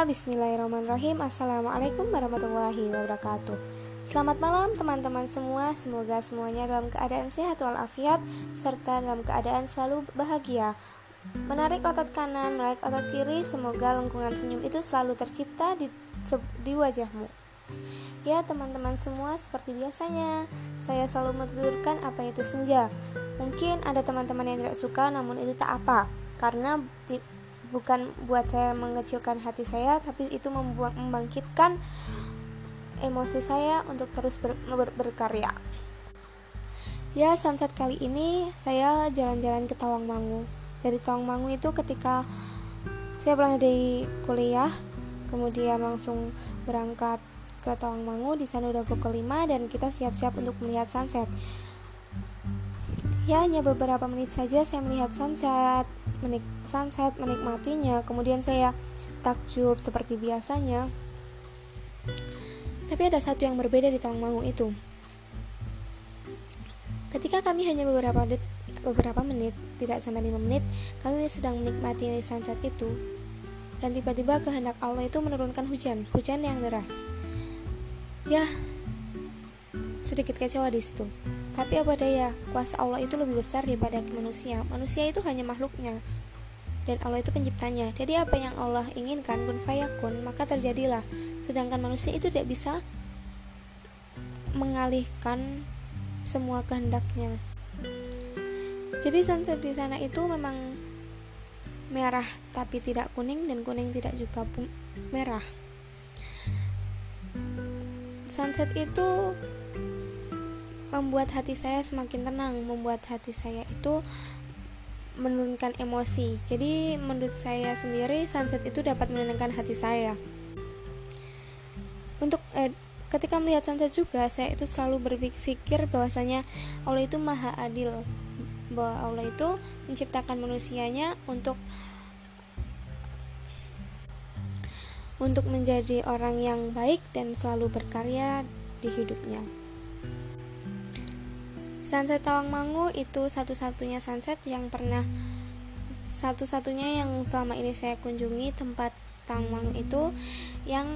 Bismillahirrahmanirrahim. Assalamualaikum warahmatullahi wabarakatuh. Selamat malam teman-teman semua. Semoga semuanya dalam keadaan sehat walafiat Serta dalam keadaan selalu bahagia. Menarik otot kanan, menarik otot kiri Semoga lengkungan senyum itu selalu tercipta di, di wajahmu. Ya teman-teman semua seperti biasanya Saya selalu menuturkan apa itu senja. Mungkin ada teman-teman yang tidak suka namun itu tak apa Karena bukan buat saya mengecilkan hati saya tapi itu membuat membangkitkan emosi saya untuk terus ber, ber, berkarya. Ya sunset kali ini saya jalan-jalan ke Tawangmangu. Dari Tawangmangu itu ketika saya pulang dari kuliah kemudian langsung berangkat ke Tawangmangu di sana udah pukul 5 dan kita siap-siap untuk melihat sunset. Ya hanya beberapa menit saja saya melihat sunset menik sunset menikmatinya kemudian saya takjub seperti biasanya. Tapi ada satu yang berbeda di Tawangmangu itu. Ketika kami hanya beberapa det beberapa menit tidak sampai lima menit kami sedang menikmati sunset itu. Dan tiba-tiba kehendak Allah itu menurunkan hujan hujan yang deras. Ya sedikit kecewa di situ tapi apa daya, kuasa Allah itu lebih besar daripada manusia. Manusia itu hanya makhluknya. Dan Allah itu penciptanya. Jadi apa yang Allah inginkan kun fayakun, maka terjadilah. Sedangkan manusia itu tidak bisa mengalihkan semua kehendaknya. Jadi sunset di sana itu memang merah tapi tidak kuning dan kuning tidak juga merah. Sunset itu membuat hati saya semakin tenang, membuat hati saya itu menurunkan emosi. Jadi menurut saya sendiri sunset itu dapat menenangkan hati saya. Untuk eh, ketika melihat sunset juga saya itu selalu berpikir bahwasanya Allah itu maha adil. Bahwa Allah itu menciptakan manusianya untuk untuk menjadi orang yang baik dan selalu berkarya di hidupnya. Sunset Tawangmangu itu satu-satunya sunset yang pernah satu-satunya yang selama ini saya kunjungi tempat Tawangmangu itu yang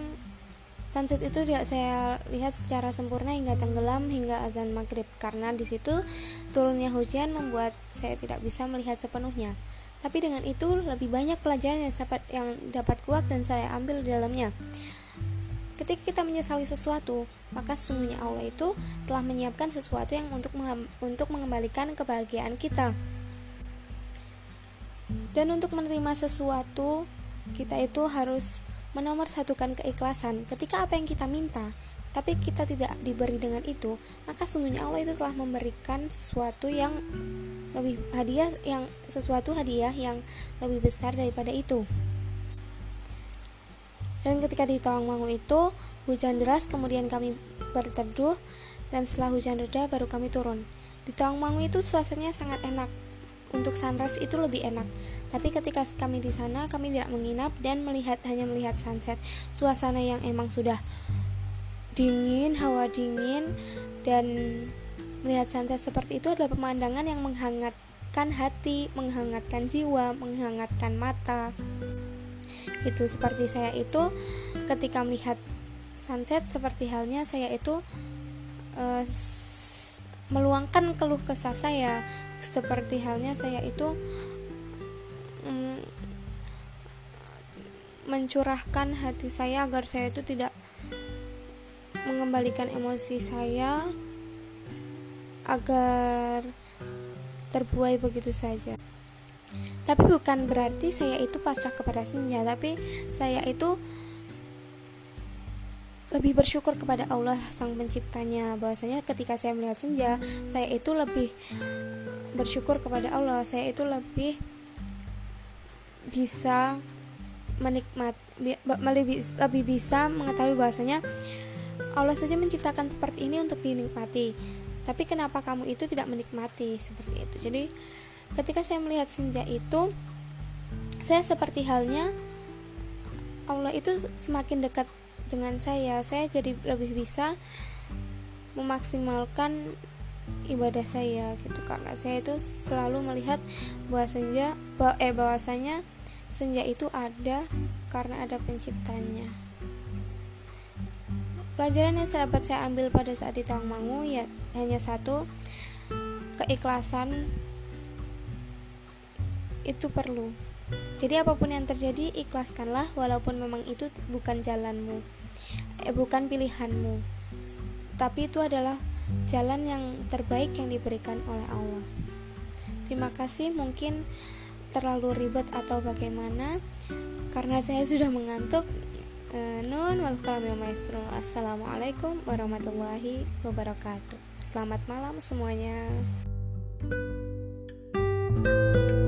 sunset itu tidak saya lihat secara sempurna hingga tenggelam hingga azan maghrib karena di situ turunnya hujan membuat saya tidak bisa melihat sepenuhnya. Tapi dengan itu lebih banyak pelajaran yang dapat yang dapat kuat dan saya ambil di dalamnya. Ketika kita menyesali sesuatu, maka sesungguhnya Allah itu telah menyiapkan sesuatu yang untuk untuk mengembalikan kebahagiaan kita. Dan untuk menerima sesuatu, kita itu harus menomorsatukan keikhlasan. Ketika apa yang kita minta, tapi kita tidak diberi dengan itu, maka sungguhnya Allah itu telah memberikan sesuatu yang lebih hadiah yang sesuatu hadiah yang lebih besar daripada itu. Dan ketika di Tawangmangu itu hujan deras kemudian kami berteduh dan setelah hujan reda baru kami turun. Di Tawangmangu itu suasananya sangat enak. Untuk sunrise itu lebih enak. Tapi ketika kami di sana kami tidak menginap dan melihat hanya melihat sunset. Suasana yang emang sudah dingin, hawa dingin dan melihat sunset seperti itu adalah pemandangan yang menghangatkan hati, menghangatkan jiwa, menghangatkan mata itu seperti saya itu ketika melihat sunset seperti halnya saya itu uh, meluangkan keluh kesah saya. Seperti halnya saya itu um, mencurahkan hati saya agar saya itu tidak mengembalikan emosi saya agar terbuai begitu saja tapi bukan berarti saya itu pasrah kepada senja tapi saya itu lebih bersyukur kepada Allah sang penciptanya. Bahwasanya ketika saya melihat senja saya itu lebih bersyukur kepada Allah. Saya itu lebih bisa menikmat lebih, lebih bisa mengetahui bahwasanya Allah saja menciptakan seperti ini untuk dinikmati. Tapi kenapa kamu itu tidak menikmati seperti itu? Jadi ketika saya melihat senja itu saya seperti halnya Allah itu semakin dekat dengan saya saya jadi lebih bisa memaksimalkan ibadah saya gitu karena saya itu selalu melihat bahwa senja eh bahwasanya senja itu ada karena ada penciptanya. Pelajaran yang dapat saya ambil pada saat di Tawangmangu ya hanya satu, keikhlasan itu perlu. Jadi apa pun yang terjadi ikhlaskanlah walaupun memang itu bukan jalanmu. Eh bukan pilihanmu. Tapi itu adalah jalan yang terbaik yang diberikan oleh Allah. Terima kasih mungkin terlalu ribet atau bagaimana karena saya sudah mengantuk Eh, nun wal kalam maestro. Assalamualaikum warahmatullahi wabarakatuh. Selamat malam semuanya. thank you